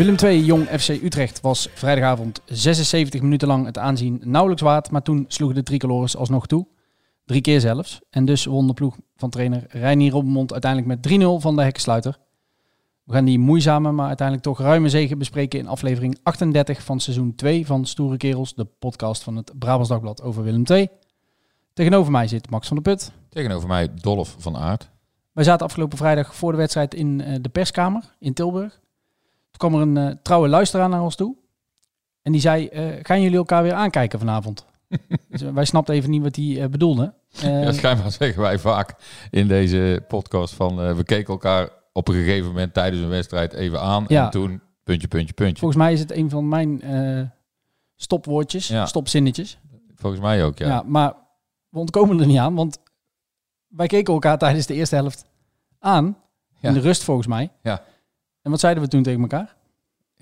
Willem II Jong FC Utrecht was vrijdagavond 76 minuten lang het aanzien nauwelijks waard. Maar toen sloegen de tricolores alsnog toe. Drie keer zelfs. En dus won de ploeg van trainer Reinier Robbenmond uiteindelijk met 3-0 van de hekkensluiter. We gaan die moeizame, maar uiteindelijk toch ruime zegen bespreken in aflevering 38 van seizoen 2 van Stoere Kerels, de podcast van het Brabants Dagblad over Willem II. Tegenover mij zit Max van der Put. Tegenover mij Dolf van Aert. Wij zaten afgelopen vrijdag voor de wedstrijd in eh, de perskamer in Tilburg. Kwam er een eh, trouwe luisteraar naar ons toe. En die zei, eh, gaan jullie elkaar weer aankijken vanavond? Dus, eh, wij snapten even niet wat hij bedoelde. Ja, schijnbaar zeggen wij vaak in deze podcast van we keken elkaar op een gegeven moment tijdens een wedstrijd even aan Ja. en toen puntje, puntje, puntje. volgens mij is het een van mijn stopwoordjes, Ja. stopzinnetjes. Volgens mij ook, ja. Ja. maar we ontkomen er niet aan, want wij keken elkaar tijdens de eerste helft aan. Ja. In de rust volgens mij. Ja. En wat zeiden we toen tegen elkaar?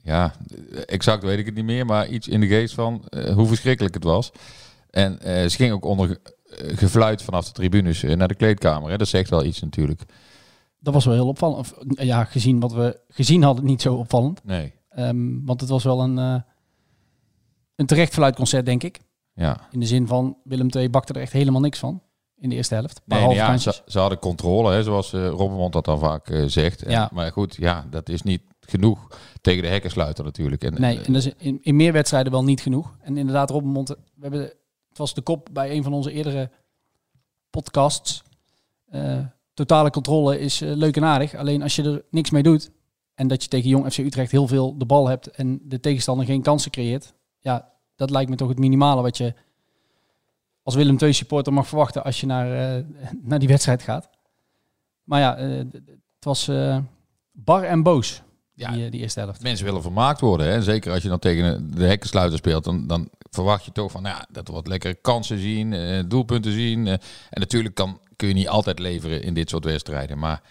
Ja, exact weet ik het niet meer, maar iets in de geest van eh, hoe verschrikkelijk het was. En eh, ze ging ook onder eh, gefluit vanaf de tribunes naar de kleedkamer. Hè. Dat zegt wel iets natuurlijk. Dat was wel heel opvallend. Of, ja, gezien wat we gezien hadden, niet zo opvallend. Nee, Ehm, want het was wel een, eh, een terecht fluitconcert, denk ik. ja. In de zin van Willem II bakte er echt helemaal niks van in de eerste helft. Paar Nee, ja, ze, ze hadden controle, hè, zoals uh, Robbenmond dat dan vaak eh, zegt. En-. Maar goed, ja, dat is niet genoeg tegen de hekkensluiter natuurlijk. En, Nee, eh, en dat is in, in meer wedstrijden wel niet genoeg. En inderdaad, Robbenmond, we hebben, het was de kop bij een van onze eerdere podcasts. Totale controle is leuk en aardig. Alleen als je er niks mee doet en dat je tegen Jong FC Utrecht heel veel de bal hebt en de tegenstander geen kansen creëert. Ja, dat lijkt me toch het minimale wat je als Willem II supporter mag verwachten als je naar, eh, naar die wedstrijd gaat. Maar ja, eh, het was eh, bar en boos, Ja. die, die eerste helft. mensen willen vermaakt worden. Hè. Zeker als je dan tegen de hekkensluiter speelt, dan, dan verwacht je toch van nou ja, dat wat lekkere kansen zien, eh, doelpunten zien. eh. en natuurlijk kan, kun je niet altijd leveren in dit soort wedstrijden. Maar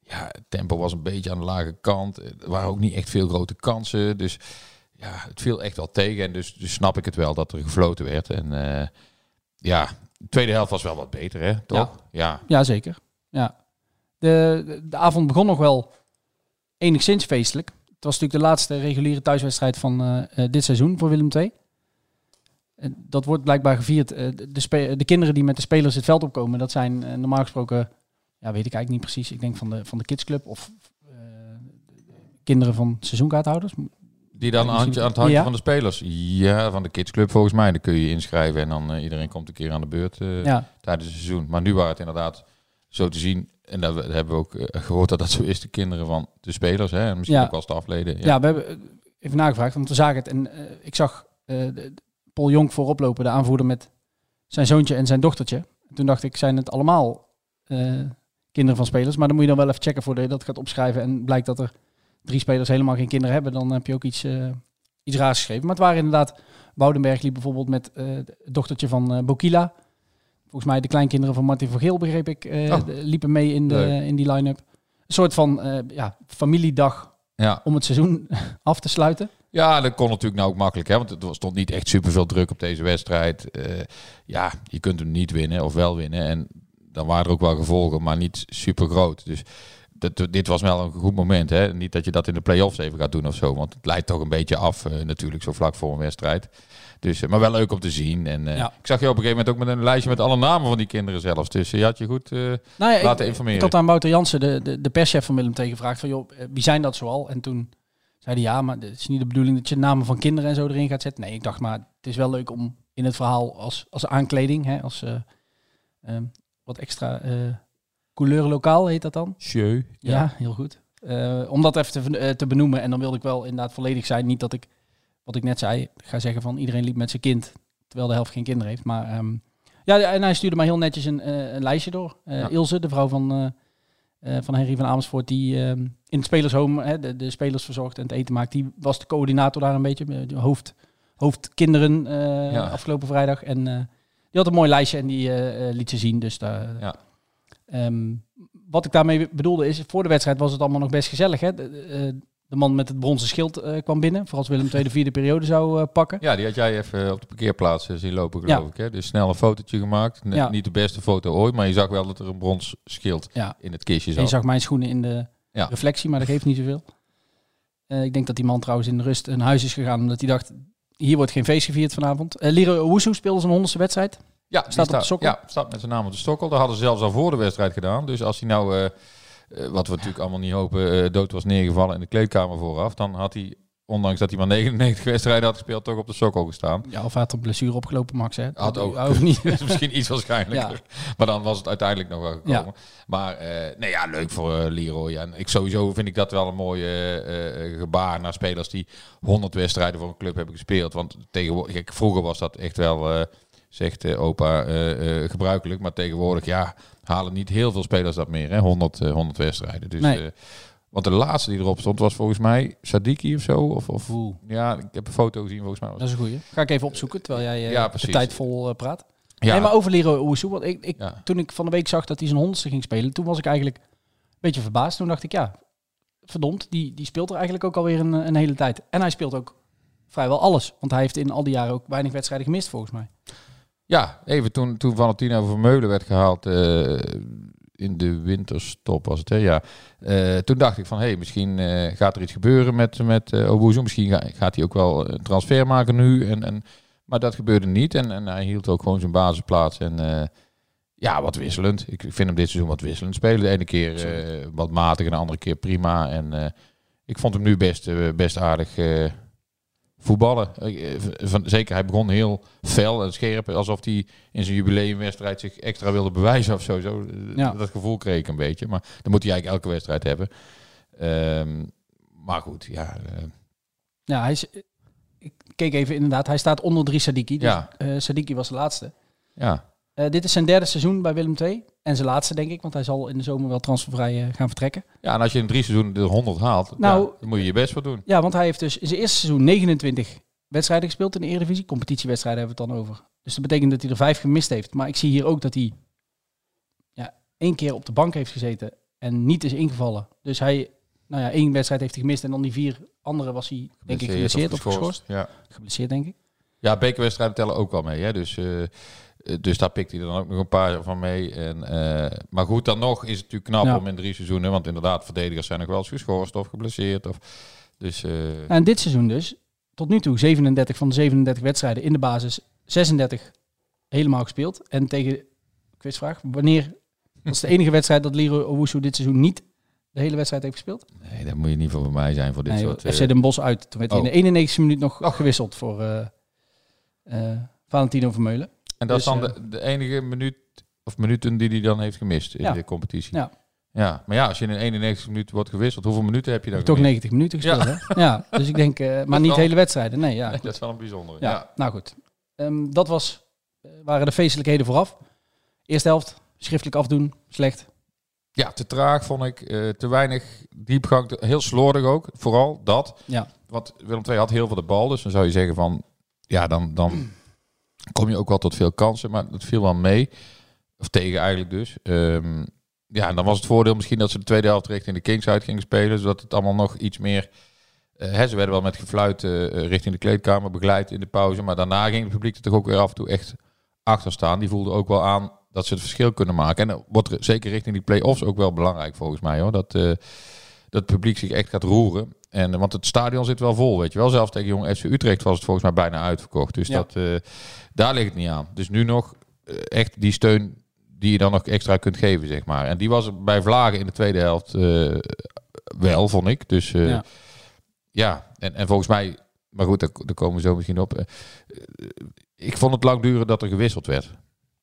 ja, het tempo was een beetje aan de lage kant. Er waren ook niet echt veel grote kansen. Dus ja, het viel echt wel tegen. En dus, dus snap ik het wel dat er gefloten werd. En eh, ja, de tweede helft was wel wat beter, hè? Toch? Ja. Ja, zeker. Ja. De, de, de avond begon nog wel enigszins feestelijk. Het was natuurlijk de laatste reguliere thuiswedstrijd van eh, eh, dit seizoen voor Willem II. En dat wordt blijkbaar gevierd. eh, de, de, kinderen die met de spelers het veld opkomen, dat zijn normaal gesproken, ja, weet ik eigenlijk niet precies. Ik denk van de, van de kidsclub of kinderen van seizoenkaarthouders. Die dan Ja, aan, het handje Ja. van de spelers. Ja, van de kidsclub volgens mij. Dan kun je je inschrijven en dan eh, iedereen komt een keer aan de beurt eh, Ja, tijdens het seizoen. Maar nu waren het inderdaad zo te zien. En dat we- hebben we ook eh, gehoord dat dat zo is. De kinderen van de spelers. Hè, en misschien Ja. ook als de afleden. Ja, we hebben even nagevraagd, want we zagen het. En ik zag Paul Jonk voorop lopen, de aanvoerder met zijn zoontje en zijn dochtertje. Toen dacht ik, zijn het allemaal kinderen van spelers? Maar dan moet je dan wel even checken voordat je dat gaat opschrijven. En blijkt dat er drie spelers helemaal geen kinderen hebben. Dan heb je ook iets, eh, iets raars geschreven. Maar het waren inderdaad... Woudenberg liep bijvoorbeeld met eh, het dochtertje van eh, Bokila. Volgens mij de kleinkinderen van Martin van Geel, begreep ik, Oh. liepen mee in, de, Leuk. in die line-up. Een soort van ja, familiedag Ja. om het seizoen af te sluiten. ja, dat kon natuurlijk nou ook makkelijk. Hè, want er stond niet echt super veel druk op deze wedstrijd. Ja, je kunt hem niet winnen of wel winnen. En dan waren er ook wel gevolgen, maar niet super groot. Dus dat, dit was wel een goed moment. Hè? Niet dat je dat in de play-offs even gaat doen of zo. Want het leidt toch een beetje af eh, natuurlijk, zo vlak voor een wedstrijd. Dus, eh, maar wel leuk om te zien. En eh, Ja. ik zag je op een gegeven moment ook met een lijstje met alle namen van die kinderen zelfs. Dus je had je goed Nou ja, laten ik, informeren. ik had aan Wouter Jansen, de, de, de perschef van Willem II, gevraagd van, joh, wie zijn dat zoal? En toen zei hij, ja, maar het is niet de bedoeling dat je namen van kinderen en zo erin gaat zetten. Nee, ik dacht, maar het is wel leuk om in het verhaal als, als aankleding, hè, als eh, ehm, wat extra couleur lokaal heet dat dan? Sjeu. Ja, heel goed. Eh, om dat even te, eh, te benoemen. En dan wilde ik wel inderdaad volledig zijn. Niet dat ik, wat ik net zei, ga zeggen van iedereen liep met zijn kind. Terwijl de helft geen kinderen heeft. Maar ehm, ja, en hij stuurde mij heel netjes een, eh, een lijstje door. Ja. Ilse, de vrouw van, van Henry van Amersfoort, die ehm, in het spelershome hè, de, de spelers verzorgt en het eten maakt. Die was de coördinator daar een beetje, de hoofd, hoofdkinderen Ja. afgelopen vrijdag. En die had een mooi lijstje en die liet ze zien. Dus daar, Ja. Ehm, wat ik daarmee bedoelde is, voor de wedstrijd was het allemaal nog best gezellig. Hè? De, de, eh, de man met het bronzen schild eh, kwam binnen, voor als Willem II de vierde periode zou eh, pakken. Ja, die had jij even op de parkeerplaats zien lopen, geloof Ja. ik. Hè? Dus snel een fotootje gemaakt. Ja. Niet de beste foto ooit, maar je zag wel dat er een brons schild Ja. in het kistje En je zat. zag mijn schoenen in de reflectie, maar dat geeft niet zoveel. Eh, ik denk dat die man trouwens in de rust een huis is gegaan, omdat hij dacht, hier wordt geen feest gevierd vanavond. Eh Liro Owusu speelde zijn honderdste wedstrijd. Ja, Staat op de sokkel? Ja, staat met zijn naam op de stokkel. Dat hadden ze zelfs al voor de wedstrijd gedaan. Dus als hij nou, eh, eh, wat we natuurlijk allemaal niet hopen, eh, dood was neergevallen in de kleedkamer vooraf, dan had hij, ondanks dat hij maar 99 wedstrijden had gespeeld, toch op de sokkel gestaan. Ja, of hij had een blessure opgelopen, Max. Hè? Had ook. Hoeft niet. Is misschien iets waarschijnlijker. Maar dan was het uiteindelijk nog wel gekomen. Ja. Maar nee, ja, leuk voor Leroy. En ik, sowieso vind ik dat wel een mooi eh, gebaar naar spelers die 100 wedstrijden voor een club hebben gespeeld. Want tegenwoordig, vroeger was dat echt wel, zegt eh, opa, eh, eh, gebruikelijk. Maar tegenwoordig, ja, halen niet heel veel spelers dat meer. Hè? 100, eh, 100 wedstrijden. Dus, Nee. want de laatste die erop stond was volgens mij Sadiki of zo. Of, of, ja, ik heb een foto gezien volgens mij. Was Dat is een goeie. Ga ik even opzoeken, terwijl jij Ja, de tijd vol praat. ja, Nee, maar over Lero Owusu, want ik, ik, Ja. toen ik van de week zag dat hij zijn honderdste ging spelen, toen was ik eigenlijk een beetje verbaasd. Toen dacht ik, ja, verdomd, die, die speelt er eigenlijk ook alweer een, een hele tijd. En hij speelt ook vrijwel alles, want hij heeft in al die jaren ook weinig wedstrijden gemist, volgens mij. Ja, even toen, toen Valentino Vermeulen werd gehaald eh, in de winterstop was het, hè? Ja. Eh, toen dacht ik van, hé, hey, misschien eh, gaat er iets gebeuren met, met Obuzu. Misschien ga- gaat hij ook wel een transfer maken nu. En, en, maar dat gebeurde niet. En, en hij hield ook gewoon zijn basisplaats. En ja, wat wisselend. Ik vind hem dit seizoen wat wisselend spelen. De ene keer wat matig en de andere keer prima. En ik vond hem nu best, best aardig voetballen. Eh, van, zeker, hij begon heel fel en scherp. Alsof hij in zijn jubileumwedstrijd zich extra wilde bewijzen of zo. zo. Eh, Ja. Dat gevoel kreeg ik een beetje. Maar dan moet hij eigenlijk elke wedstrijd hebben. Ehm, maar goed, ja. eh, Ja, hij is, ik keek even inderdaad, hij staat onder drie Sadiki. Dus, Ja. Sadiki was de laatste. ja. Dit is zijn derde seizoen bij Willem II. En zijn laatste, denk ik, want hij zal in de zomer wel transfervrij eh, gaan vertrekken. ja, en als je in drie seizoenen de 100 haalt, Nou- ja, dan moet je je best voor doen. Ja, want hij heeft dus in zijn eerste seizoen 29 wedstrijden gespeeld in de Eredivisie. Competitiewedstrijden hebben we het dan over. Dus dat betekent dat hij er vijf gemist heeft. Maar ik zie hier ook dat hij ja, één keer op de bank heeft gezeten en niet is ingevallen. Dus hij, nou ja, één wedstrijd heeft hij gemist en dan die vier andere was hij, denk ik, geblesseerd of geschorst. Ja. Geblesseerd, denk ik. Ja, bekerwedstrijden tellen ook wel mee. Hè? Dus, eh, dus daar pikt hij dan ook nog een paar van mee. En, eh, maar goed, dan nog is het natuurlijk knap Ja. om in drie seizoenen... want inderdaad, verdedigers zijn nog wel eens geschorst of geblesseerd. Of, dus eh, En dit seizoen dus, tot nu toe 37 van de 37 wedstrijden in de basis, 36 helemaal gespeeld. En tegen, quizvraag, wanneer was de enige wedstrijd dat Leroy Owusu dit seizoen niet de hele wedstrijd heeft gespeeld? nee, dat moet je niet voor mij zijn voor dit Nee, soort... FC eh, Den Bosch uit. Toen werd hij oh. in de 91 minuut nog gewisseld voor eh, eh, Valentino Vermeulen. En dat is dus, dan de, de enige minuut of minuten die hij dan heeft gemist in Ja. de competitie. Ja. ja. Maar ja, als je in 91 minuten wordt gewisseld, hoeveel minuten heb je dan toch gemist? 90 minuten gespeeld, hè? Ja, dus ik denk, eh, maar niet wel- hele wedstrijden. Nee, ja. Nee, dat is wel een bijzondere. Ja, ja. nou goed. Ehm, dat was, eh, waren de feestelijkheden vooraf. Eerste helft, schriftelijk afdoen, slecht. Ja, te traag vond ik. eh, te weinig diepgang. te- heel slordig ook. Vooral dat. Ja. Want Willem II had heel veel de bal. Dus dan zou je zeggen van... Ja, dan, dan kom je ook wel tot veel kansen. Maar dat viel wel mee. Of tegen eigenlijk dus. Ehm, ja, en dan was het voordeel misschien dat ze de tweede helft richting de Kings uit gingen spelen. Zodat het allemaal nog iets meer... eh, hè, ze werden wel met gefluit eh, richting de kleedkamer begeleid in de pauze. Maar daarna ging het publiek er toch ook weer af en toe echt achter staan. Die voelde ook wel aan dat ze het verschil kunnen maken. En dat wordt er zeker richting die play-offs ook wel belangrijk volgens mij. Hoor. Dat, eh, dat het publiek zich echt gaat roeren. En, want het stadion zit wel vol, weet je wel. Zelfs tegen Jong FC Utrecht was het volgens mij bijna uitverkocht. Dus Ja. dat, daar ligt het niet aan. Dus nu nog eh, echt die steun die je dan nog extra kunt geven, zeg maar. En die was bij Vlagen in de tweede helft eh, wel, vond ik. Dus eh, Ja. ja, en, en volgens mij... Maar goed, daar, daar komen we zo misschien op. Ik vond het lang duren dat er gewisseld werd.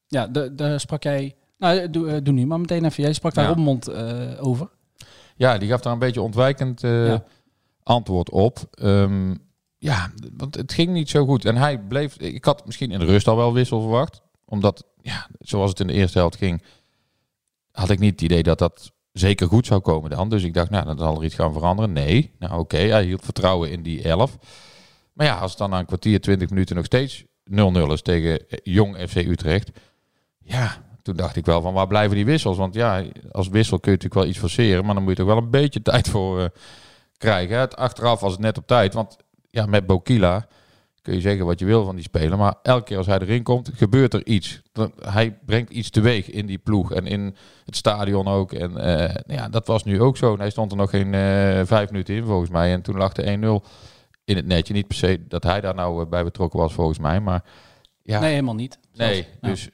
Ja, daar sprak jij... Nou, doe, doe nu maar meteen even. Jij sprak daar Ja. Eh over. Ja, die gaf daar een beetje ontwijkend Ja. antwoord op. Ehm, ja, want het ging niet zo goed. En hij bleef... Ik had misschien in de rust al wel wissel verwacht. Omdat, ja, zoals het in de eerste helft ging... had ik niet het idee dat dat zeker goed zou komen dan. Dus ik dacht, nou, dan zal er iets gaan veranderen. Nee, nou oké, hij hield vertrouwen in die 11. Maar ja, als het dan na een kwartier, 20 minuten nog steeds 0-0 is tegen jong FC Utrecht. Ja, toen dacht ik wel van waar blijven die wissels? Want ja, als wissel kun je natuurlijk wel iets forceren, maar dan moet je toch wel een beetje tijd voor uh, krijgen. Het achteraf was het net op tijd, want ja, met Bokila kun je zeggen wat je wil van die speler, maar elke keer als hij erin komt, gebeurt er iets. Hij brengt iets teweeg in die ploeg en in het stadion ook. En uh, ja, dat was nu ook zo. En hij stond er nog geen uh, vijf minuten in volgens mij en toen lag de 1-0 in het netje. Niet per se dat hij daar nou bij betrokken was volgens mij, maar ja. Nee, helemaal niet. Nee, dus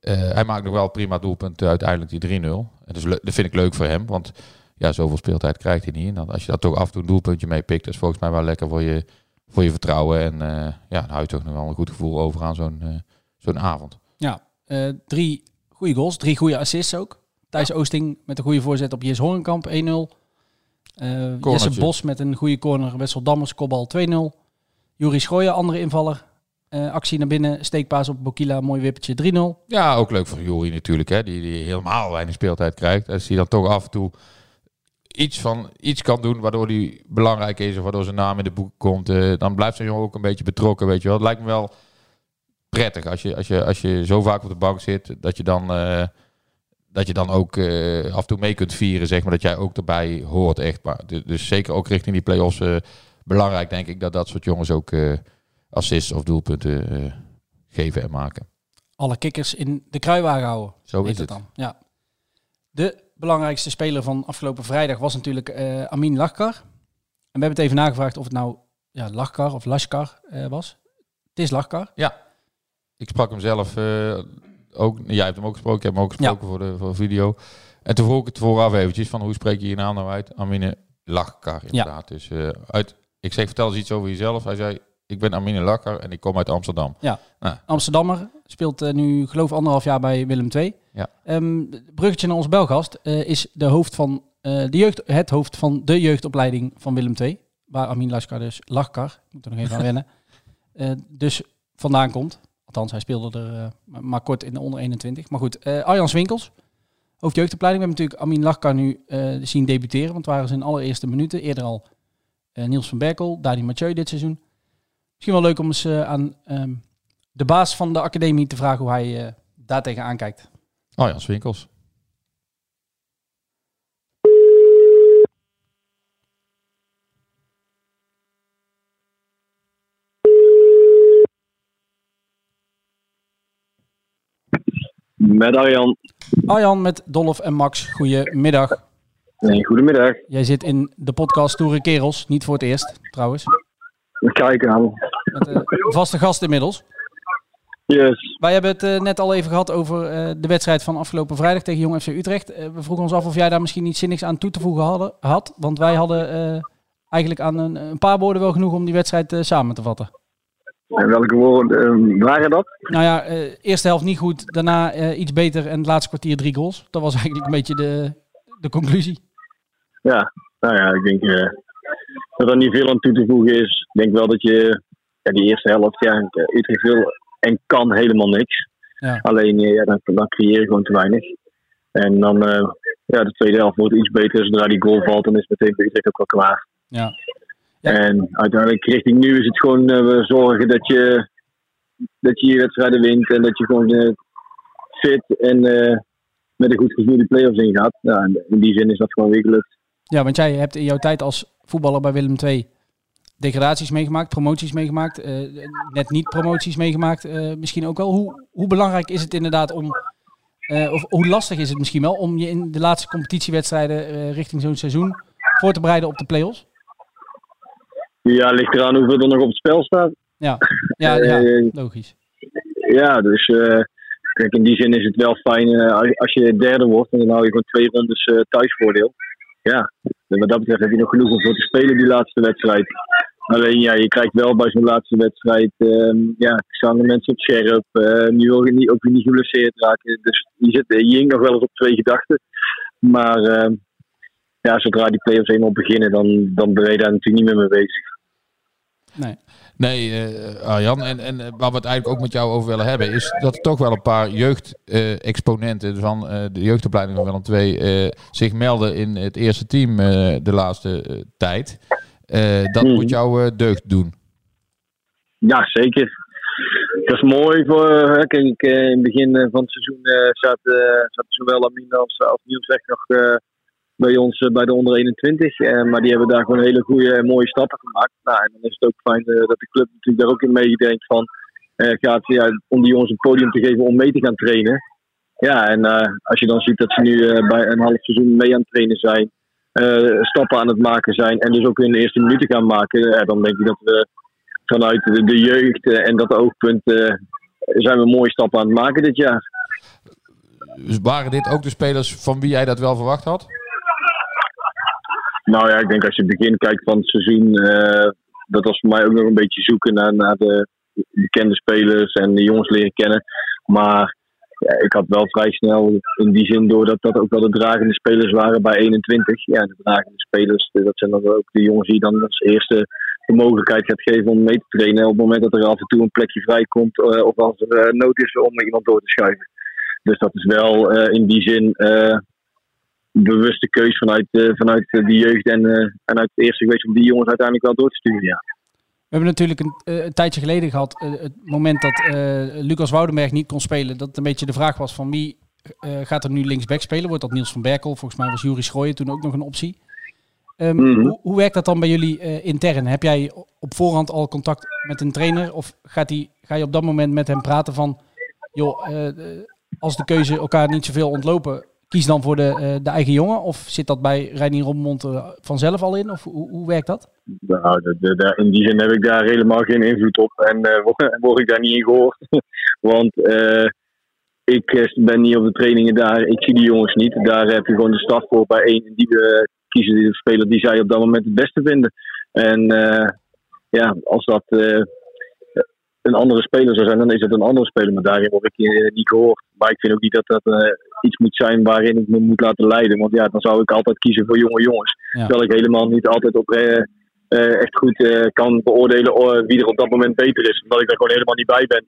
hij maakt nog wel prima doelpunten, uiteindelijk die 3-0. En dus dat vind ik leuk voor hem, want ja, zoveel speeltijd krijgt hij niet. En dan, als je dat toch af en toe een doelpuntje mee pikt, is volgens mij wel lekker voor je, voor je vertrouwen. En uh, ja, dan hou je toch nog wel een goed gevoel over aan zo'n uh, zo'n avond. Ja, drie goede goals, drie goede assists ook. Thijs Oosting met een goede voorzet op Jes Horenkamp 1-0. Jesse Bos met een goede corner, Wessel Dammers, kopbal 2-0. Jurie Schooijen, andere invaller, uh, actie naar binnen, steekpaas op Bokila, mooi wippertje 3-0. Ja, ook leuk voor Jori natuurlijk, hè, die, die helemaal weinig speeltijd krijgt. Als hij dan toch af en toe iets, van, iets kan doen waardoor hij belangrijk is of waardoor zijn naam in de boek komt, uh, dan blijft zijn jongen ook een beetje betrokken, weet je wel. Het lijkt me wel prettig als je, als je, als je zo vaak op de bank zit, dat je dan, uh, dat je dan ook af en toe mee kunt vieren, zeg maar, dat jij ook erbij hoort, echt. Maar, dus, zeker ook richting die play-offs belangrijk, denk ik, dat dat soort jongens ook assists of doelpunten geven en maken. Alle kikkers in de kruiwagen houden. Zo is het. Dan. Ja. De belangrijkste speler van afgelopen vrijdag was natuurlijk uh, Amin Lachkar. En we hebben het even nagevraagd of het nou ja, Lachkar of Lashkar uh, was. Het is Lachkar. Ja. Ik sprak hem zelf ook. Jij hebt hem ook gesproken. Ik heb hem ook gesproken ja. voor, de, voor de video. En toen vroeg ik het vooraf eventjes van hoe spreek je je naam nou uit? Amine Lachkar inderdaad. Ja. Dus uit, ik zeg vertel eens iets over jezelf. Hij zei ik ben Amine Lakker en ik kom uit Amsterdam. Ja, nou. Amsterdammer. Speelt uh, nu geloof anderhalf jaar bij Willem II. Ja. Um, bruggetje naar onze belgast uh, is de hoofd van, uh, de jeugd, het hoofd van de jeugdopleiding van Willem II. Waar Amine Laskar dus Lakkar, moet er nog even aan wennen, dus vandaan komt. Althans, hij speelde er maar kort in de onder 21. Maar goed, Arjan Swinkels, hoofd jeugdopleiding. We hebben natuurlijk Amin Lakkar nu zien debuteren, want waren zijn allereerste minuten. Eerder al Niels van Berkel, Dani Mathieu dit seizoen. Misschien wel leuk om eens uh, aan um, de baas van de academie te vragen hoe hij uh, daar tegenaan kijkt. Oh ja, Swinkels. Met Arjan. Arjan met Dolf en Max. Goedemiddag. Nee, goedemiddag. Jij zit in de podcast Toere Kerels. Niet voor het eerst, trouwens. Kijk aan. Met, uh, vaste gast inmiddels. Yes. Wij hebben het uh, net al even gehad over uh, de wedstrijd van afgelopen vrijdag tegen Jong FC Utrecht. we vroegen ons af of jij daar misschien iets zinnigs aan toe te voegen hadden, had. Want wij hadden eigenlijk aan een, een, paar woorden wel genoeg om die wedstrijd samen te vatten. En welke woorden waren dat? Nou ja, eerste helft niet goed, daarna iets beter en het laatste kwartier drie goals. Dat was eigenlijk een beetje de, de conclusie. Ja, nou ja, ik denk dat er niet veel aan toe te voegen is. Ik denk wel dat je ja, die eerste helft, ja, Utrecht wil en kan helemaal niks. Ja. Alleen ja, dan, dan creëer je gewoon te weinig. En dan, uh, ja, de tweede helft wordt iets beter. Zodra die goal valt, dan is meteen Utrecht ook wel klaar. Ja. ja. En uiteindelijk richting nu is het gewoon uh, zorgen dat je, dat je je wedstrijden wint. En dat je gewoon uh, fit en met een goed gevoel de play-offs ingaat. Ja, in die zin is dat gewoon weer gelukt. Ja, want jij hebt in jouw tijd als voetballer bij Willem II degradaties meegemaakt, promoties meegemaakt, uh, net niet promoties meegemaakt. Uh, misschien ook wel. Hoe, hoe belangrijk is het inderdaad om, uh, of hoe lastig is het misschien wel om je in de laatste competitiewedstrijden richting zo'n seizoen voor te bereiden op de play-offs? Ja, ligt eraan hoeveel er nog op het spel staat. Ja, ja, ja logisch. Ja, dus kijk, in die zin is het wel fijn als je derde wordt en dan hou je gewoon twee rondes thuisvoordeel ja, wat dat betreft heb je nog genoeg om voor te spelen die laatste wedstrijd. Alleen ja, je krijgt wel bij zo'n laatste wedstrijd, um, ja, staan de mensen op scherp. Uh, nu wil je niet, ook niet geblesseerd raken. Dus je, zit, je hing nog wel eens op twee gedachten. Maar uh, ja, zodra die play-offs eenmaal beginnen, dan, dan ben je daar natuurlijk niet meer mee bezig. Nee. Nee, eh, Arjan. En, en eh, waar we het eigenlijk ook met jou over willen hebben, is dat er toch wel een paar jeugdexponenten van eh, de jeugdopleiding van Willem II eh, zich melden in het eerste team eh, de laatste tijd. Eh, dat Mhm. moet jou eh, deugd doen. Ja, zeker. Dat is mooi voor. Kijk, eh, in het begin van het seizoen eh zat, eh, zat zowel Amin als, als Niels echt nog bij ons bij de onder 21. Eh, maar die hebben daar gewoon hele goede en mooie stappen gemaakt. Nou, en dan is het ook fijn eh, dat de club natuurlijk daar ook in meedenkt van. eh, gaat ja, om die jongens een podium te geven om mee te gaan trainen. Ja, en als je dan ziet dat ze nu bij een half seizoen mee aan het trainen zijn. Eh, stappen aan het maken zijn en dus ook in de eerste minuten gaan maken. dan denk ik dat we vanuit de, de jeugd eh, en dat oogpunt eh, zijn we mooie stappen aan het maken dit jaar. Dus waren dit ook de spelers van wie jij dat wel verwacht had? Nou ja, ik denk als je het begin kijkt van het seizoen, dat was voor mij ook nog een beetje zoeken naar, naar de bekende spelers en de jongens leren kennen. Maar ja, ik had wel vrij snel in die zin door dat dat ook wel de dragende spelers waren bij 21. Ja, de dragende spelers, eh, dat zijn dan ook de jongens die dan als eerste de mogelijkheid gaat geven om mee te trainen. Op het moment dat er af en toe een plekje vrijkomt eh, of als er eh, nood is om iemand door te schuiven. Dus dat is wel eh, in die zin eh, bewuste keus vanuit, vanuit de jeugd en, en uit het eerste geweest om die jongens uiteindelijk wel door te sturen. Ja. We hebben natuurlijk een, eh, een tijdje geleden gehad, eh, het moment dat eh, Lucas Woudenberg niet kon spelen, dat een beetje de vraag was van wie gaat er nu linksback spelen? Wordt dat Niels van Berkel? Volgens mij was Jurie Schooien toen ook nog een optie. Ehm, Mhm. hoe, hoe werkt dat dan bij jullie intern? Heb jij op voorhand al contact met een trainer? Of gaat die, ga je op dat moment met hem praten van... joh, als de keuze elkaar niet zoveel ontlopen... kies dan voor de, eh, de eigen jongen? Of zit dat bij Reinier Rommond eh, vanzelf al in? Of hoe, hoe werkt dat? Nou, de, de- in die zin heb ik daar helemaal geen invloed op en eh, word, ik daar niet in gehoord. Want ik ben niet op de trainingen daar, ik zie die jongens niet. Daar heb je gewoon de staf voor bij één en die we kiezen de speler die zij op dat moment het beste vinden. En ja, als dat een andere speler zou zijn, dan is het een andere speler. Maar daarin word ik eh, niet gehoord. Maar ik vind ook niet dat dat eh, iets moet zijn waarin ik me moet laten leiden. Want ja, dan zou ik altijd kiezen voor jonge jongens. Ja. Terwijl ik helemaal niet altijd op eh, echt goed kan beoordelen oh, wie er op dat moment beter is. Omdat ik daar gewoon helemaal niet bij ben.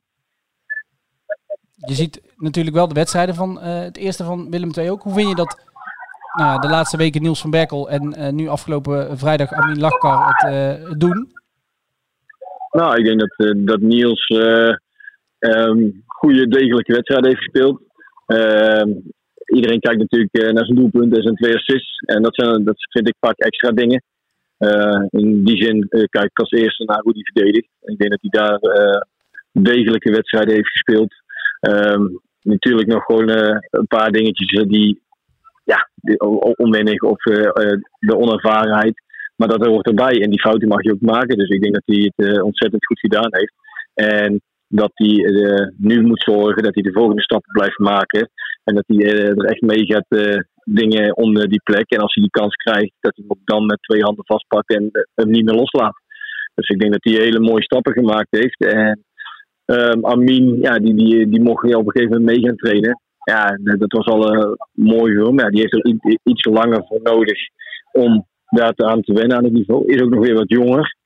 Je ziet natuurlijk wel de wedstrijden van het eerste van Willem II ook. Hoe vind je dat nou de laatste weken Niels van Berkel en nu afgelopen vrijdag Amin Lachkar het doen? Nou, ik denk dat, eh, dat Niels ehm, goede, degelijke wedstrijden heeft gespeeld. Ehm, iedereen kijkt natuurlijk eh, naar zijn doelpunten en zijn twee assists. En dat, zijn, dat vind ik vaak extra dingen. In die zin kijk ik als eerste naar hoe hij verdedigt. Ik denk dat hij daar degelijke wedstrijden heeft gespeeld. Ehm, natuurlijk nog gewoon een paar dingetjes die, ja, onwennig of de onervarenheid. Maar dat hoort erbij en die fouten mag je ook maken. Dus ik denk dat hij het eh, ontzettend goed gedaan heeft. En dat hij eh, nu moet zorgen dat hij de volgende stappen blijft maken. En dat hij eh, er echt mee gaat dingen eh, die plek. En als hij die kans krijgt, dat hij hem ook dan met twee handen vastpakt en hem niet meer loslaat. Dus ik denk dat hij hele mooie stappen gemaakt heeft. En ehm, Amin, ja, die, die, die mocht op een gegeven moment mee gaan trainen. Ja, dat was al mooi voor hem. Ja, die heeft er iets langer voor nodig om daar te- aan te wennen aan het niveau. Is ook nog weer wat jonger.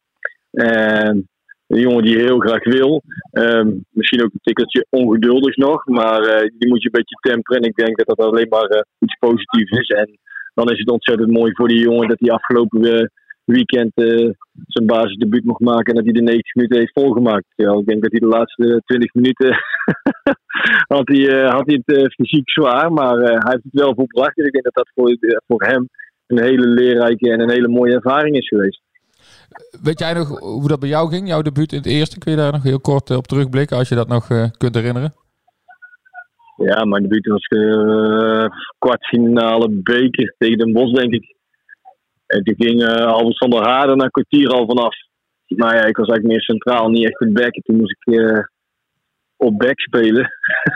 En een jongen die heel graag wil. Ehm, misschien ook een tikkeltje ongeduldig nog. Maar eh, die moet je een beetje temperen. En ik denk dat dat alleen maar eh, iets positiefs is. En dan is het ontzettend mooi voor die jongen dat hij afgelopen eh, weekend zijn basisdebuut mocht maken. En dat hij de 90 minuten heeft volgemaakt. Ja, ik denk dat hij de laatste 20 minuten had, hij, had hij het fysiek zwaar. Maar hij heeft het wel volbracht. En ik denk dat dat voor, voor hem een hele leerrijke en een hele mooie ervaring is geweest. Weet jij nog hoe dat bij jou ging? Jouw debuut in het eerste? Kun je daar nog heel kort eh, op terugblikken als je dat nog eh, kunt herinneren? Ja, mijn debuut was eh kwartfinale beker tegen Den Bosch, denk ik. En toen ging uh, Albert van der Haarden na een kwartier al vanaf. Nou ja, ik was eigenlijk meer centraal, niet echt een back. En toen moest ik op back spelen.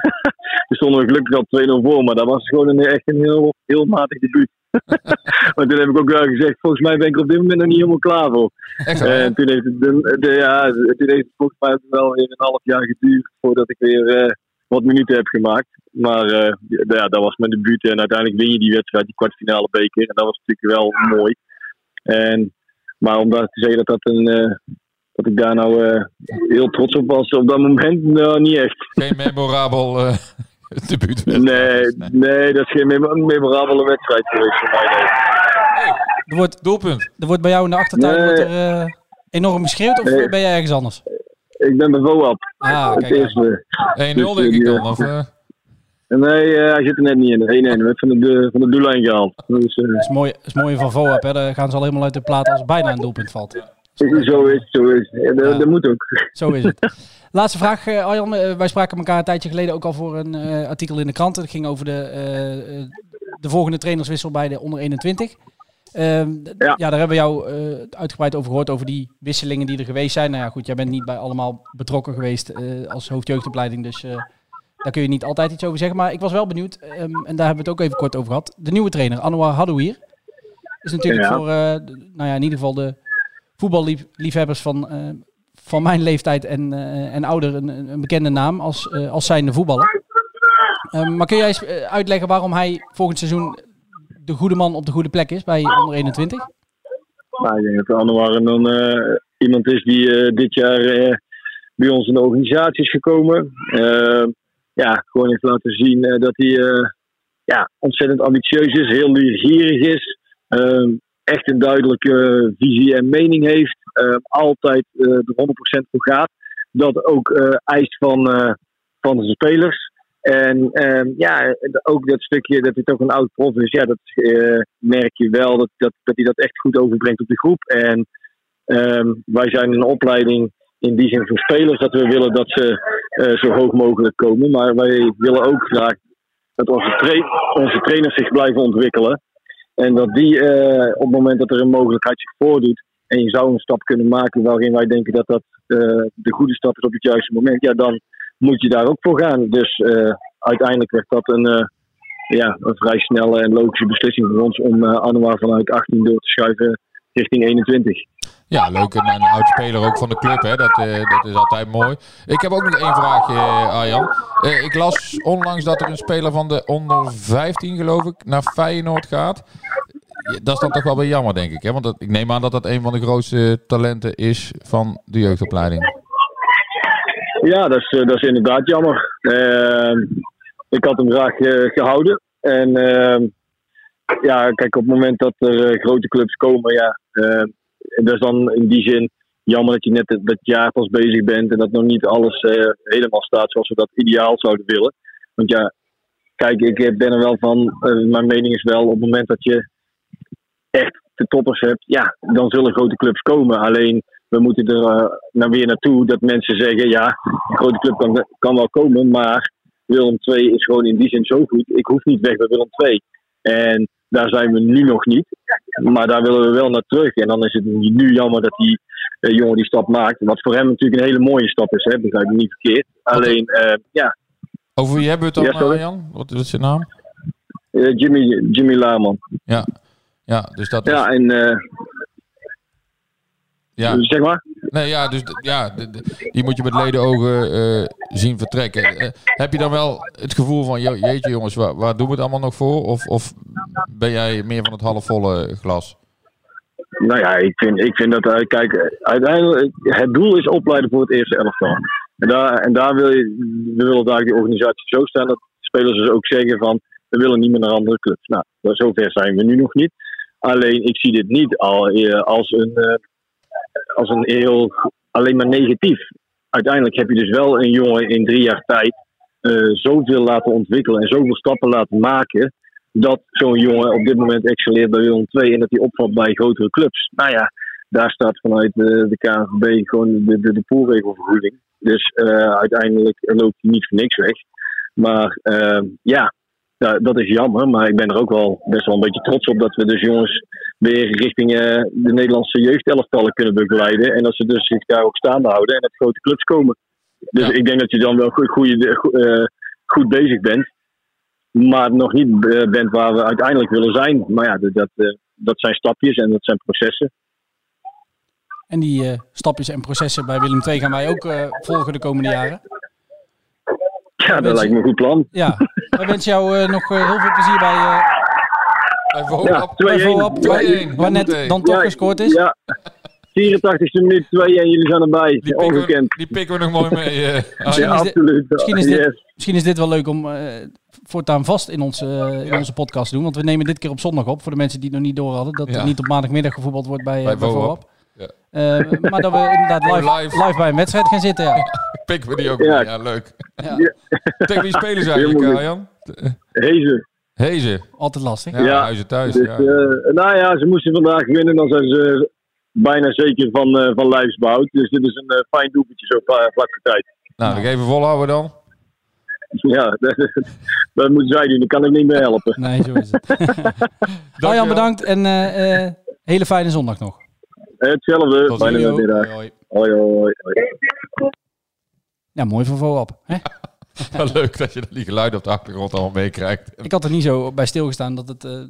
toen stonden we gelukkig al 2-0 voor, maar dat was gewoon een, echt een heel, heel matig debuut. maar toen heb ik ook wel gezegd, volgens mij ben ik er op dit moment nog niet helemaal klaar voor. Echt? En toen heeft het, de, de- ja, toen heeft het volgens mij wel weer een half jaar geduurd voordat ik weer eh, wat minuten heb gemaakt. Maar eh, ja, dat was mijn debuut en uiteindelijk win je die wedstrijd, die kwartfinale beker. En dat was natuurlijk wel mooi. En, maar om daar te zeggen dat dat een, eh, dat ik daar nou heel trots op was op dat moment, nou, niet echt. Geen memorabel debuut. Nee, nee, dat is geen mem memorabele wedstrijd geweest voor mij. Nee. Er wordt, Doelpunt. er wordt bij jou in de achtertuin Nee. wordt er, eh, enorm geschreeuwd of Nee. ben jij ergens anders? Ik ben bij VOAP. Ah, het eerste. 1-0 Dus, denk ik eh, dan. Of, eh, Nee, eh, hij zit er net niet in. 1-1. werd van de, de, van de doellijn gehaald. Dus, eh, Dat is mooi, dat is mooi van VOAP, hè. Daar gaan ze al helemaal uit de plaat als er bijna een doelpunt valt. zo is het, zo is het. Ja, dat, Ja. dat moet ook. Zo is het. Laatste vraag, eh, Arjan. Eh, wij spraken elkaar een tijdje geleden ook al voor een eh, artikel in de krant. Het ging over de, de volgende trainerswissel bij de onder 21. Ehm, ja. Ja. daar hebben we jou uitgebreid over gehoord, over die wisselingen die er geweest zijn. Nou ja, goed, jij bent niet bij allemaal betrokken geweest als hoofdjeugdopleiding, dus daar kun je niet altijd iets over zeggen. Maar ik was wel benieuwd, ehm, en daar hebben we het ook even kort over gehad. De nieuwe trainer, Anouar Hadouier, is natuurlijk Ja. voor, de- nou ja, in ieder geval de voetballiefhebbers van, van mijn leeftijd en, eh, en ouder een, bekende naam als, eh, als zijnde voetballer. Ehm, maar kun jij eens eh, uitleggen waarom hij volgend seizoen de goede man op de goede plek is bij onder 21? Nou, ik denk dat Anouar dan eh, iemand is die eh, dit jaar eh, bij ons in de organisatie is gekomen. Eh, ja, gewoon heeft laten zien eh, dat hij eh, ja, ontzettend ambitieus is, heel leergierig is. Eh, echt een duidelijke visie en mening heeft. eh, altijd eh er 100% voor gaat. Dat ook eh, eist van, eh, van de spelers. En ehm, ja, ook dat stukje dat hij toch een oud prof is, ja, dat eh, merk je wel dat, dat, dat hij dat echt goed overbrengt op de groep. En ehm, wij zijn een opleiding in die zin voor spelers dat we willen dat ze eh, zo hoog mogelijk komen. Maar wij willen ook graag dat onze, onze trainers zich blijven ontwikkelen. En dat die eh, op het moment dat er een mogelijkheid zich voordoet en je zou een stap kunnen maken waarin wij denken dat dat eh, de goede stap is op het juiste moment, ja, dan moet je daar ook voor gaan. Dus eh, uiteindelijk werd dat een, ja, een vrij snelle en logische beslissing voor ons om uh, vanuit 18 door te schuiven richting 21. Ja, leuk. En een oud speler ook van de club, hè. Dat, eh, dat is altijd mooi. Ik heb ook nog één vraagje, eh, Arjan. Eh, ik las onlangs dat er een speler van de onder 15, geloof ik, naar Feyenoord gaat. Dat is dan toch wel weer jammer, denk ik. Hè? Want ik neem aan dat dat een van de grootste talenten is van de jeugdopleiding. Ja, dat is, dat is inderdaad jammer. Ehm, ik had hem graag eh, gehouden. En ehm, ja, kijk, op het moment dat er grote clubs komen, ja, eh, is dan in die zin jammer dat je net dat- jaar pas bezig bent en dat nog niet alles eh, helemaal staat zoals we dat ideaal zouden willen. Want ja, kijk, ik ben er wel van, eh, mijn mening is wel, op het moment dat je echt de toppers hebt, ja, dan zullen grote clubs komen. Alleen we moeten er uh, naar weer naartoe dat mensen zeggen: ja, een grote club kan, kan wel komen, maar Willem II is gewoon in die zin zo goed. Ik hoef niet weg bij Willem II. En daar zijn we nu nog niet. Maar daar willen we wel naar terug. En dan is het nu jammer dat die uh, jongen die stap maakt. Wat voor hem natuurlijk een hele mooie stap is, hè? begrijp ik niet verkeerd. Alleen, uh, ja. Over wie hebben we het dan, Ja, sorry. Arjan? Wat is zijn naam? Jimmy, Jimmy Laarman. Ja, ja dus dat is... Ja, en Ja. zeg maar. Nee, ja, dus ja, die moet je met ledenogen eh zien vertrekken. Eh, heb je dan wel het gevoel van, je- jeetje jongens, waar, waar doen we het allemaal nog voor? Of, of ben jij meer van het halfvolle glas? Nou ja, ik vind, ik vind dat, uh, kijk, uiteindelijk, het doel is opleiden voor het eerste elftal. En daar, en daar wil je, we willen daar die organisatie zo staan dat spelers dus ook zeggen van, we willen niet meer naar andere clubs. Nou, zover zijn we nu nog niet. Alleen, ik zie dit niet al eh, als een, als een heel, alleen maar negatief. Uiteindelijk heb je dus wel een jongen in drie jaar tijd uh, zoveel laten ontwikkelen en zoveel stappen laten maken dat zo'n jongen op dit moment excelleert bij Willem II en dat hij opvalt bij grotere clubs. Nou ja, daar staat vanuit de, de KNVB gewoon de, de, de poolregelvergoeding. Dus uh, uiteindelijk loopt hij niet voor niks weg. Maar ja, nou, dat is jammer. Maar ik ben er ook wel best wel een beetje trots op dat we dus jongens weer richting uh, de Nederlandse jeugdelftallen kunnen begeleiden. En dat ze dus zich daar ook staande houden en dat grote clubs komen. Dus ja. ik denk dat je dan wel goed, goede, uh, goed bezig bent maar nog niet uh, bent waar we uiteindelijk willen zijn. Maar ja, dat, dat zijn stapjes en dat zijn processen. En die stapjes en processen bij Willem II gaan wij ook volgen de komende jaren. Ja, dat lijkt me een goed plan. Ja, wij wensen jou nog heel veel plezier bij... Bij Volop, ja, 2-1. Waar net dan toch ja, gescoord is. Ja, 84e minuut 2 en jullie zijn erbij. Die pikken, we, Ongekend. die pikken we nog mooi mee. eh. Ja, dit- absoluut. misschien is dit- Yes. Misschien is dit wel leuk om eh, voortaan vast in onze, eh, in onze podcast te doen. Want we nemen dit keer op zondag op. Voor de mensen die het nog niet door hadden. Dat Ja. er niet op maandagmiddag gevoetbald wordt bij, eh, Bij bij maar dat we inderdaad live, Live. live. bij een wedstrijd gaan zitten. Ja. pikken we die ook Ja. mee. Ja, leuk. Ja, Tegen wie spelen ze eigenlijk, Helemaal Arjan? Hezen. Hezen. altijd lastig. Ja, Ja. Huizen thuis. Dus, ja. eh, nou ja, ze moesten vandaag winnen. Dan zijn ze bijna zeker van, eh van lijfsbehoud. Dus dit is een eh, fijn doelpuntje zo vla- vlak voor tijd. nou, nog even volhouden dan. Ja, dat, dat moeten zij doen. Daar kan ik niet meer helpen. Nee, zo is het. Dankjewel. Arjan, bedankt en eh, eh, hele fijne zondag nog. Hetzelfde. Tot Fijne ziens. middag. Hoi, hoi. Hoi. Ja, mooi voor VoAP. Hè? Wel leuk dat je die geluiden op de achtergrond allemaal meekrijgt. Ik had er niet zo bij stilgestaan dat het eh,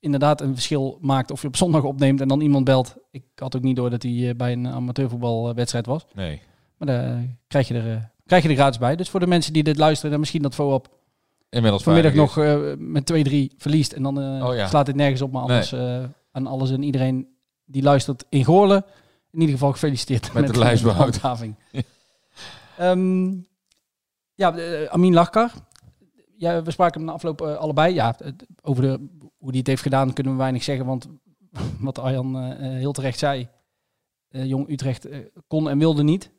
inderdaad een verschil maakt of je op zondag opneemt en dan iemand belt. Ik had ook niet door dat hij eh, bij een amateurvoetbalwedstrijd was. Nee. Maar daar krijg je, er, eh, krijg je er gratis bij. Dus voor de mensen die dit luisteren en misschien dat VoAP Inmiddels vanmiddag nog eh, met 2-3 verliest. En dan eh, Oh ja. slaat dit nergens op. Maar anders eh, aan alles en iedereen die luistert in Goorlen. In ieder geval gefeliciteerd Met het lijstbehoud. handhaving. Ehm, ja, eh, Amin Lachkar. Ja, we spraken hem na afloop eh, allebei. Ja, over de, hoe hij het heeft gedaan kunnen we weinig zeggen. Want wat Arjan eh, heel terecht zei. Jong Utrecht kon en wilde niet.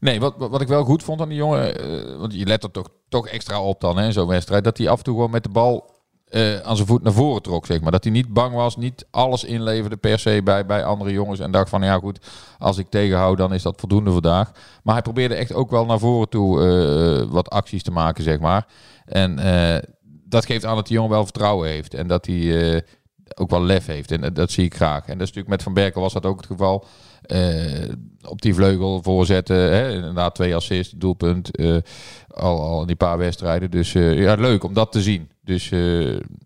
Nee, wat, wat ik wel goed vond aan die jongen, want je let er toch, toch extra op dan hè, zo'n wedstrijd, dat hij af en toe gewoon met de bal eh, aan zijn voet naar voren trok, zeg maar. Dat hij niet bang was, niet alles inleverde per se bij, bij andere jongens en dacht van, ja goed, als ik tegenhoud, dan is dat voldoende vandaag. Maar hij probeerde echt ook wel naar voren toe eh, wat acties te maken, zeg maar. En eh, dat geeft aan dat die jongen wel vertrouwen heeft en dat hij ook wel lef heeft. En dat zie ik graag. En dat is natuurlijk met Van Berkel was dat ook het geval. Eh, op die vleugel voorzetten. Hè? Inderdaad, twee assists, doelpunt. eh, al, al in die paar wedstrijden. Dus eh, ja, leuk om dat te zien. Dus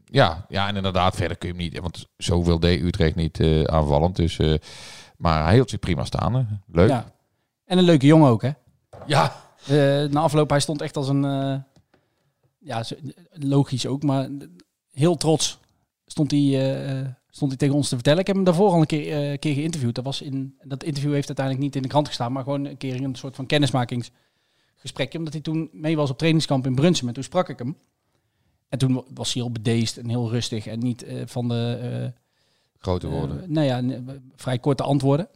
ja, ja, en inderdaad, verder kun je hem niet. Want zoveel deed Utrecht niet aanvallend. Dus, maar hij hield zich prima staan. hè. Leuk. Ja. En een leuke jongen ook, hè? ja. Na afloop, hij stond echt als een... ja, logisch ook, maar heel trots stond hij, stond hij tegen ons te vertellen. Ik heb hem daarvoor al een keer, eh, keer geïnterviewd. Dat, was in, dat interview heeft uiteindelijk niet in de krant gestaan, maar gewoon een keer in een soort van kennismakingsgesprekje. Omdat hij toen mee was op trainingskamp in Brunsum. En toen sprak ik hem. En toen was hij heel bedeesd en heel rustig en niet eh, van de... eh, Grote woorden. nou ja, vrij korte antwoorden.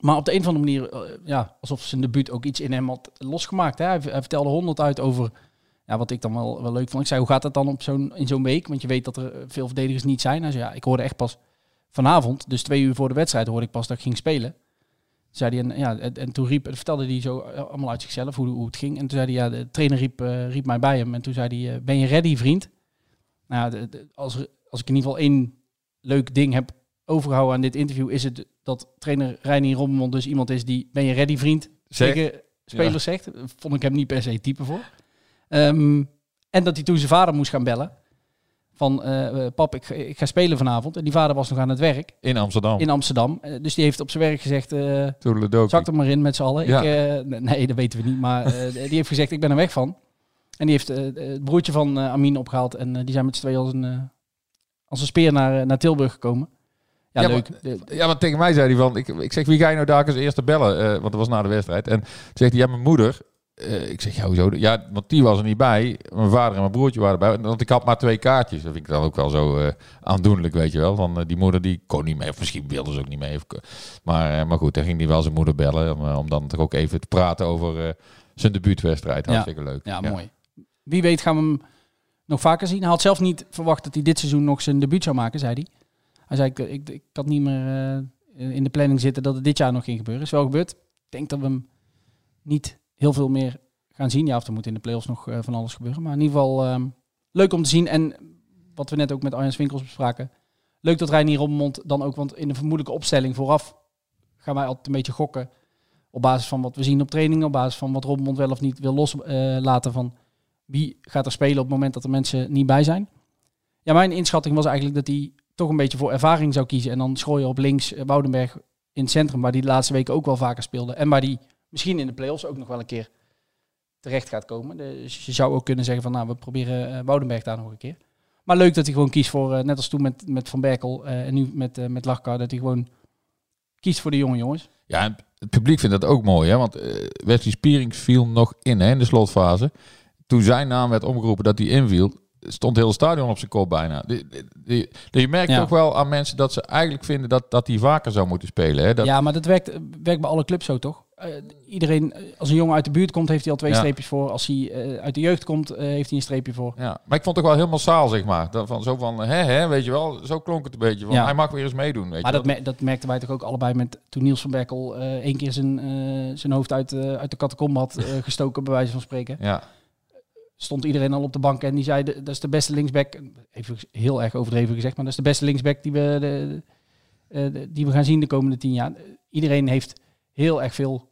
Maar op de een of andere manier, ja, alsof zijn debuut ook iets in hem had losgemaakt. Hè? Hij, hij vertelde honderd uit over ja, wat ik dan wel, wel leuk vond. Ik zei, hoe gaat dat dan op zo'n, in zo'n week? Want je weet dat er eh, veel verdedigers niet zijn. Hij zei, ja, ik hoorde echt pas vanavond, dus twee uur voor de wedstrijd, hoorde ik pas dat ik ging spelen. Zei hij, en, ja, en, en toen riep, vertelde hij zo eh, allemaal uit zichzelf hoe, hoe het ging. En toen zei hij, ja, de trainer riep, eh, riep mij bij hem. En toen zei hij, ben je ready, vriend? Nou, ja, de- de- als, er- als ik in ieder geval één leuk ding heb overgehouden aan dit interview, is het dat trainer Reinier Rommel dus iemand is die, ben je ready, vriend? Tegen spelers zegt. Vond ik hem niet per se type voor. Ehm, en dat hij toen zijn vader moest gaan bellen. Van, eh, eh, pap, ik, ga- ik ga spelen vanavond. En die vader was nog aan het werk In Amsterdam. in Amsterdam. Eh, dus die heeft op zijn werk gezegd, Toedeledokie. zak er maar in met z'n allen. Ja. Ik, n- nee, dat weten we niet. Maar die heeft gezegd, ik ben er weg van. En die heeft het broertje van Amin opgehaald. En die zijn met z'n tweeën als een, als een speer naar, naar Tilburg gekomen. Ja, Ja, leuk. De- Ja, want tegen mij zei hij van, ik, ik zeg, wie ga je nou daar als eerste bellen? Want dat was na de wedstrijd. En toen zegt hij, ja, mijn moeder. Eh, ik zeg, ja, hoezo? Ja, want die was er niet bij. Mijn vader en mijn broertje waren erbij. Want ik had maar twee kaartjes. Dat vind ik dan ook wel zo eh, aandoenlijk, weet je wel. Van, eh, die moeder die kon niet mee. Of misschien wilde ze ook niet mee. Of, maar, maar goed, dan ging hij wel zijn moeder bellen. Om, om dan toch ook even te praten over zijn debuutwedstrijd. Ja. Hartstikke leuk. Ja, mooi. Wie weet gaan we hem nog vaker zien. Hij had zelf niet verwacht dat hij dit seizoen nog zijn debuut zou maken, zei hij. Hij zei, ik, ik, ik had niet meer in de planning zitten dat het dit jaar nog ging gebeuren. Is wel gebeurd. Ik denk dat we hem niet heel veel meer gaan zien. Ja, of er moet in de play-offs nog eh, van alles gebeuren. Maar in ieder geval ehm, leuk om te zien. En wat we net ook met Arjen Winkels bespraken. Leuk dat Reinier Rommond dan ook, want in de vermoedelijke opstelling vooraf gaan wij altijd een beetje gokken. Op basis van wat we zien op trainingen, op basis van wat Rommond wel of niet wil loslaten van wie gaat er spelen op het moment dat er mensen niet bij zijn. Ja, mijn inschatting was eigenlijk dat hij toch een beetje voor ervaring zou kiezen. En dan Schrooier op links, eh, Woudenberg in het centrum, waar die de laatste weken ook wel vaker speelde. En waar die misschien in de play-offs ook nog wel een keer terecht gaat komen. Dus je zou ook kunnen zeggen van, nou, we proberen eh, Woudenberg daar nog een keer. Maar leuk dat hij gewoon kiest voor, eh, net als toen met, met Van Berkel eh, en nu met, met Lachkar, dat hij gewoon kiest voor de jonge jongens. Ja, en het publiek vindt dat ook mooi, hè? Want eh, Wesley Spierings viel nog in hè, in de slotfase. Toen zijn naam werd omgeroepen dat hij inviel, stond heel het stadion op zijn kop bijna. Die, die, die- je merkt Ja. toch wel aan mensen dat ze eigenlijk vinden dat, dat hij vaker zou moeten spelen. Hè? Dat, Ja, maar dat werkt, werkt bij alle clubs zo, toch? Eh, iedereen, eh, als een jongen uit de buurt komt, heeft hij al twee Ja. streepjes voor. Als hij eh, uit de jeugd komt, heeft hij een streepje voor. Ja, maar ik vond het toch wel heel massaal, zeg maar. Dat van, zo van, hè, hè, weet je wel, zo klonk het een beetje. Van, Ja. Hij mag weer eens meedoen, weet Maar je dat, dat merkten wij toch ook allebei met toen Niels van Berkel één keer zijn, zijn hoofd uit, uit de catacombe had gestoken, bij wijze van spreken. Ja, Stond iedereen al op de bank en die zei, "De- dat is de beste linksback. Even heel erg overdreven gezegd, maar dat is de beste linksback die we, de, de- die we gaan zien de komende tien jaar. Iedereen heeft heel erg veel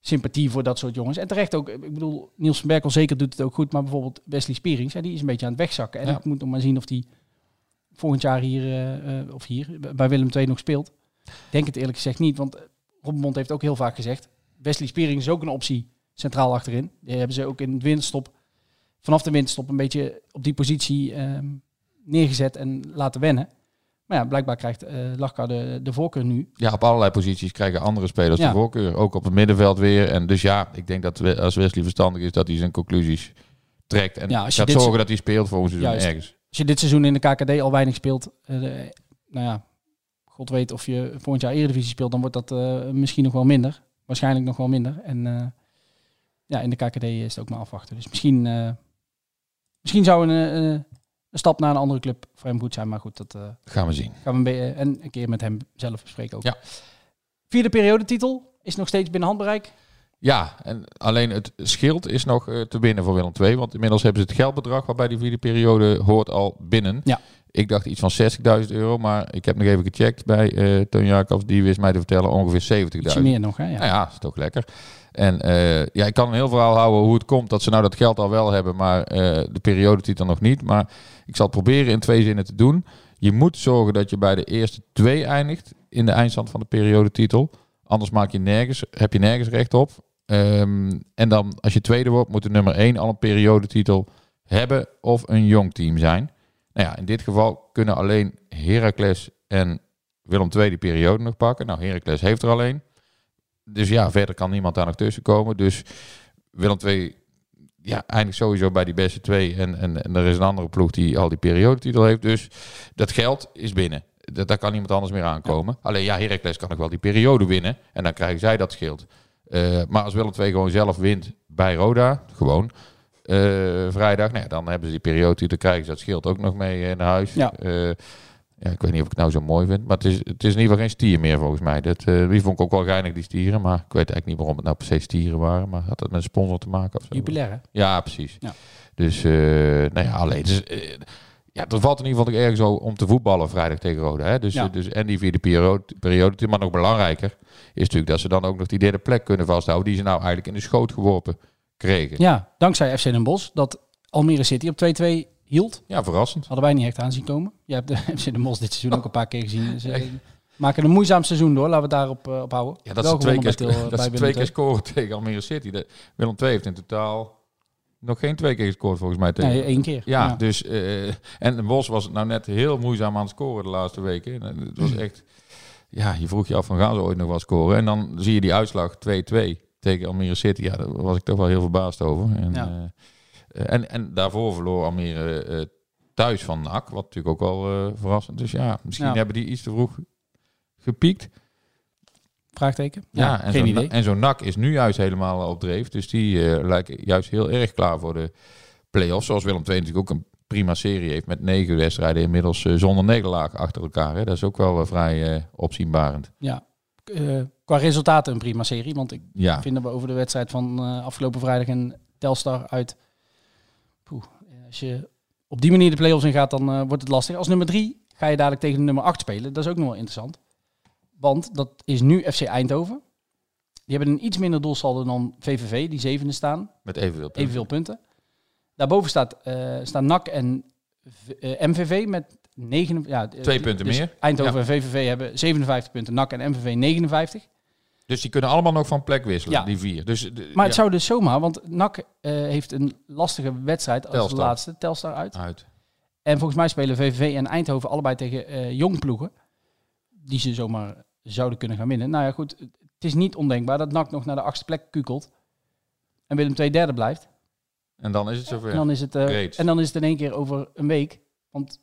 sympathie voor dat soort jongens. En terecht ook, ik bedoel, Niels van Berkel zeker doet het ook goed, maar bijvoorbeeld Wesley Spierings, ja, die is een beetje aan het wegzakken. En Ja. ik moet nog maar zien of die volgend jaar hier, eh, eh, of hier, bij Willem II nog speelt. Denk het eerlijk gezegd niet, want Robbenmond heeft ook heel vaak gezegd, Wesley Spierings is ook een optie centraal achterin. Die hebben ze ook in de winterstop, vanaf de winterstop, een beetje op die positie ehm, neergezet en laten wennen. Maar ja, blijkbaar krijgt eh Lachka de, de voorkeur nu. ja, op allerlei posities krijgen andere spelers Ja. de voorkeur. Ook op het middenveld weer. En dus ja, ik denk dat we- als Wesley verstandig is, dat hij zijn conclusies trekt. En Ja, als je gaat zorgen dat hij speelt volgend seizoen Juist. ergens. Als je dit seizoen in de KKD al weinig speelt, eh, nou ja, god weet of je volgend jaar Eredivisie speelt, dan wordt dat eh, misschien nog wel minder. Waarschijnlijk nog wel minder. En ja, in de KKD is het ook maar afwachten. Dus misschien, misschien zou een, een stap naar een andere club voor hem goed zijn. Maar goed, dat eh, Gaan we zien. gaan we een, be- en een keer met hem zelf bespreken ook. Ja. Vierde periodetitel is nog steeds binnen handbereik. Ja, en alleen het schild is nog eh, te winnen voor Willem II. Want inmiddels hebben ze het geldbedrag waarbij die vierde periode hoort al binnen. Ja. Ik dacht iets van 60.000 euro, maar ik heb nog even gecheckt bij eh Toon Jacobs. Die wist mij te vertellen ongeveer 70.000. Ietsje meer nog, hè? Ja. Nou ja, is toch lekker. En eh, ja, ik kan een heel verhaal houden hoe het komt dat ze nou dat geld al wel hebben, maar eh, de periodetitel nog niet. Maar ik zal het proberen in twee zinnen te doen. Je moet zorgen dat je bij de eerste twee eindigt in de eindstand van de periodetitel. Anders maak je nergens, heb je nergens recht op. Ehm, en dan als je tweede wordt, moet de nummer één al een periodetitel hebben of een jong team zijn. Nou ja, in dit geval kunnen alleen Heracles en Willem II die periode nog pakken. Nou, Heracles heeft er alleen. Dus ja, verder kan niemand daar nog tussen komen. Dus Willem II ja, eindigt sowieso bij die beste twee. En, en, en er is een andere ploeg die al die periodetitel heeft. Dus dat geld is binnen. Dat, daar kan niemand anders meer aankomen. Alleen ja, Heracles kan nog wel die periode winnen. En dan krijgen zij dat schild. Eh, maar als Willem II gewoon zelf wint bij Roda, gewoon eh, vrijdag, nou ja, dan hebben ze die periodetitel, krijgen ze dat schild ook nog mee eh, naar huis. Ja. Eh, ja, ik weet niet of ik het nou zo mooi vind, maar het is, het is in ieder geval geen stier meer volgens mij. Dat, eh, die vond ik ook wel geinig, die stieren, maar ik weet eigenlijk niet waarom het nou per se stieren waren. Maar had dat met een sponsor te maken of zo? Jubilair, hè? Ja, precies. Ja. Dus, eh, nou ja, alleen. Dus, ja, er valt in ieder geval ergens zo om te voetballen vrijdag tegen Roda. Hè? Dus, Ja. dus, en die vierde periode, periode, maar nog belangrijker is natuurlijk dat ze dan ook nog die derde plek kunnen vasthouden, die ze nou eigenlijk in de schoot geworpen kregen. Ja, Ja, dankzij FC Den Bosch dat Almere City op 2-2 hield. verrassend. Hadden wij niet echt aanzien komen. Je hebt de FC Den Bosch dit seizoen ook een paar keer gezien. Ze maken een moeizaam seizoen door. Laten we daarop eh, op houden. Ja, dat Wel ze twee keer, Til- dat ze twee keer scoren tegen Almere City. De, Willem II heeft in totaal nog geen twee keer gescoord volgens mij tegen. Nee, één keer. Ja, dus eh, en de Bos was nou net heel moeizaam aan het scoren de laatste weken. En Het was echt, ja, je vroeg je af van gaan ze ooit nog wel scoren. En dan zie je die uitslag 2-2 tegen Almere City. Ja, daar was ik toch wel heel verbaasd over. En, Ja. eh, en, en daarvoor verloor Almere eh, thuis van NAC, wat natuurlijk ook wel eh, verrassend. Dus ja, misschien Ja. hebben die iets te vroeg gepiekt. Vraagteken? Ja, en geen zo'n idee. En zo'n NAC is nu juist helemaal op dreef. Dus die eh, lijken juist heel erg klaar voor de play-offs. Zoals Willem II natuurlijk ook een prima serie heeft met negen wedstrijden inmiddels eh, zonder nederlaag achter elkaar. Hè. Dat is ook wel eh, vrij eh, opzienbarend. Ja. Eh, qua resultaten een prima serie. Want ik Ja, vind dat we over de wedstrijd van eh, afgelopen vrijdag en Telstar uit... Poeh, eh, als je op die manier de play-offs ingaat, dan eh, wordt het lastig. Als nummer drie ga je dadelijk tegen nummer 8 spelen. Dat is ook nog wel interessant. Want dat is nu FC Eindhoven. Die hebben een iets minder doelsaldo dan VVV, die zevende staan. met evenveel punten. Evenveel punten. Daarboven staat, eh staan NAC en MVV met negen, ja, Twee punten dus meer. Eindhoven Ja. en VVV hebben 57 punten, NAC en MVV 59. Dus die kunnen allemaal nog van plek wisselen, Ja. die vier. Dus, de- Maar ja, het zou dus zomaar, want NAC eh, heeft een lastige wedstrijd als de laatste, Telstar uit. uit. En volgens mij spelen VVV en Eindhoven allebei tegen eh jong ploegen. Die ze zomaar zouden kunnen gaan winnen. Nou ja, goed, het is niet ondenkbaar dat NAC nog naar de achtste plek kukelt. En Willem II derde blijft. En dan is het zover. En dan is het, Great. en dan is het in één keer over een week. Want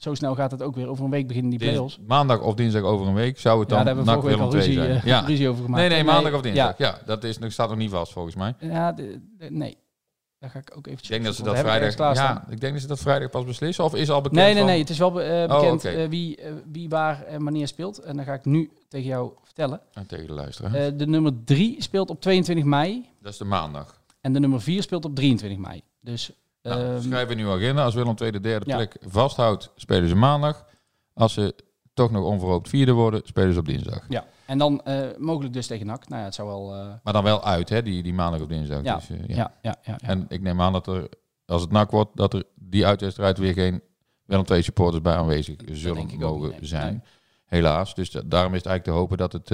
zo snel gaat het ook weer. Over een week beginnen die play-offs. maandag of dinsdag over een week zou het Ja, dan daar hebben we vorige week ruzie, zijn. eh, Ja. ruzie over gemaakt. Nee, nee, maandag of ja. dinsdag. Ja, dat is, nog- staat nog niet vast volgens mij. Ja, de- de- nee. Daar ga ik ook even Ik denk dat ze dat vrijdag. Ja, ik denk dat ze dat vrijdag pas beslissen. Of is al bekend? Nee, nee, van- nee. Het is wel eh, Oh, bekend eh, wie, wie waar en wanneer speelt. En dan ga ik nu tegen jou vertellen. Ah, tegen de luisteraar. De nummer 3 speelt op 22 mei. dat is de maandag. En de nummer 4 speelt op 23 mei. Dus Nou, ehm, schrijven in uw agenda. Als Willem II de derde Ja. plek vasthoudt, spelen ze maandag. Als ze toch nog onverhoopt vierde worden, spelen ze op dinsdag. ja. En dan eh, mogelijk dus tegen NAC. Nou ja, het zou wel... eh, Maar dan wel uit, hè, die, die maandag of dinsdag. ja, Dus, eh, ja. Ja, ja, ja, En ik neem aan dat er, als het nak wordt, dat er die uitwedstrijd weer geen Willem II supporters bij aanwezig zullen mogen niet, nee. zijn. Nee. Helaas. Dus da- daarom is het eigenlijk te hopen dat het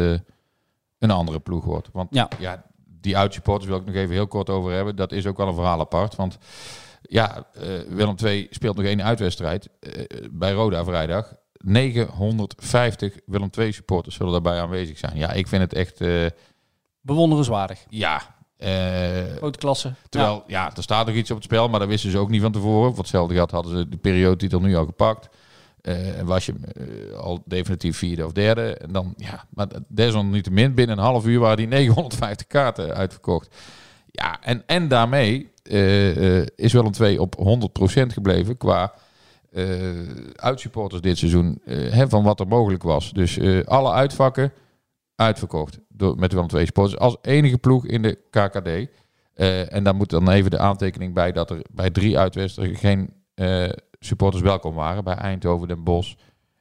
een andere ploeg wordt. Want Ja. ja, die uitsupporters wil ik nog even heel kort over hebben. Dat is ook wel een verhaal apart. Want ja, eh, Willem II speelt nog één uitwedstrijd eh, bij Roda vrijdag. 950 Willem II supporters zullen daarbij aanwezig zijn. Ja, ik vind het echt, eh, Bewonderenswaardig. ja... eh, Grote klasse. Terwijl, ja. er staat nog iets op het spel, maar dat wisten ze ook niet van tevoren. Voor hetzelfde geld hadden ze de periodetitel nu al gepakt. En was je al definitief vierde of derde. En dan, ja, maar desalniettemin, binnen een half uur waren die 950 kaarten uitverkocht. Ja, en, en daarmee eh, eh, is Willem 2 op 100% gebleven qua eh uitsupporters dit seizoen. hè, van wat er mogelijk was. Dus alle uitvakken uitverkocht door, met Willem 2 supporters. Als enige ploeg in de KKD. En daar moet dan even de aantekening bij dat er bij drie uitwedstrijden geen supporters welkom waren. Bij Eindhoven, Den Bosch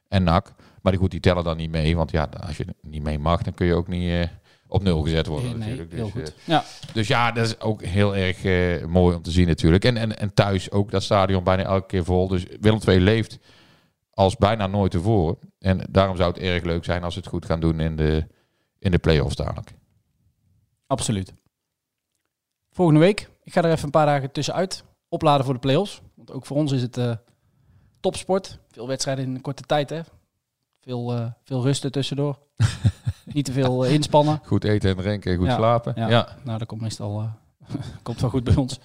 en NAC. Maar die, goed, die tellen dan niet mee. Want ja, als je niet mee mag, dan kun je ook niet op nul gezet worden Nee, natuurlijk. Dus, goed. eh, Ja, dus ja, dat is ook heel erg eh, mooi om te zien natuurlijk. En, en, en thuis ook dat stadion bijna elke keer vol. Dus Willem II leeft als bijna nooit tevoren. En daarom zou het erg leuk zijn als ze het goed gaan doen in de, in de play-offs dadelijk. absoluut. Volgende week. Ik ga er even een paar dagen tussenuit. Opladen voor de play-offs. Want ook voor ons is het eh, topsport. Veel wedstrijden in een korte tijd, hè. Veel, veel rusten tussendoor. Niet te veel eh, inspannen. Goed eten en drinken, goed Ja, slapen. ja. Ja. Nou, dat komt meestal eh, komt wel goed bij ons.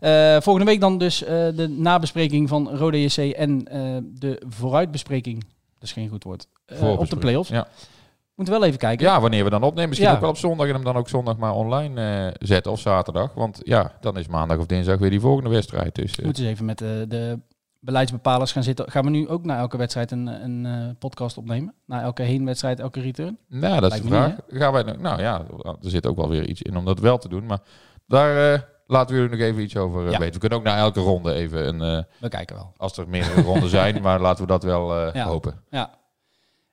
Eh, volgende week dan dus de nabespreking van Rode JC en de vooruitbespreking. Dat is geen goed woord. Op de play-offs. Ja. Moeten we wel even kijken. ja, wanneer we dan opnemen. Misschien Ja. ook wel op zondag en hem dan ook zondag maar online zetten of zaterdag. Want ja, dan is maandag of dinsdag weer die volgende wedstrijd. Dus eh, Moeten ze even met de beleidsbepalers gaan zitten. Gaan we nu ook na elke wedstrijd een, een eh, podcast opnemen? Na elke heenwedstrijd, elke return? nou, dat is de vraag. Gaan wij, nou- ja, er zit ook wel weer iets in om dat wel te doen. Maar daar eh, laten we jullie nog even iets over eh, Ja. weten. We kunnen ook na elke ronde even een... We kijken wel. Als er meerdere ronden zijn, maar laten we dat wel Ja. hopen. Ja.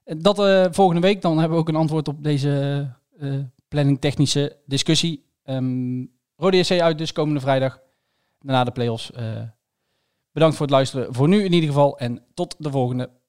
Dat volgende week. Dan hebben we ook een antwoord op deze planningtechnische discussie. Ehm Rode uit dus komende vrijdag. Daarna de play-offs. Bedankt voor het luisteren voor nu in ieder geval. En tot de volgende.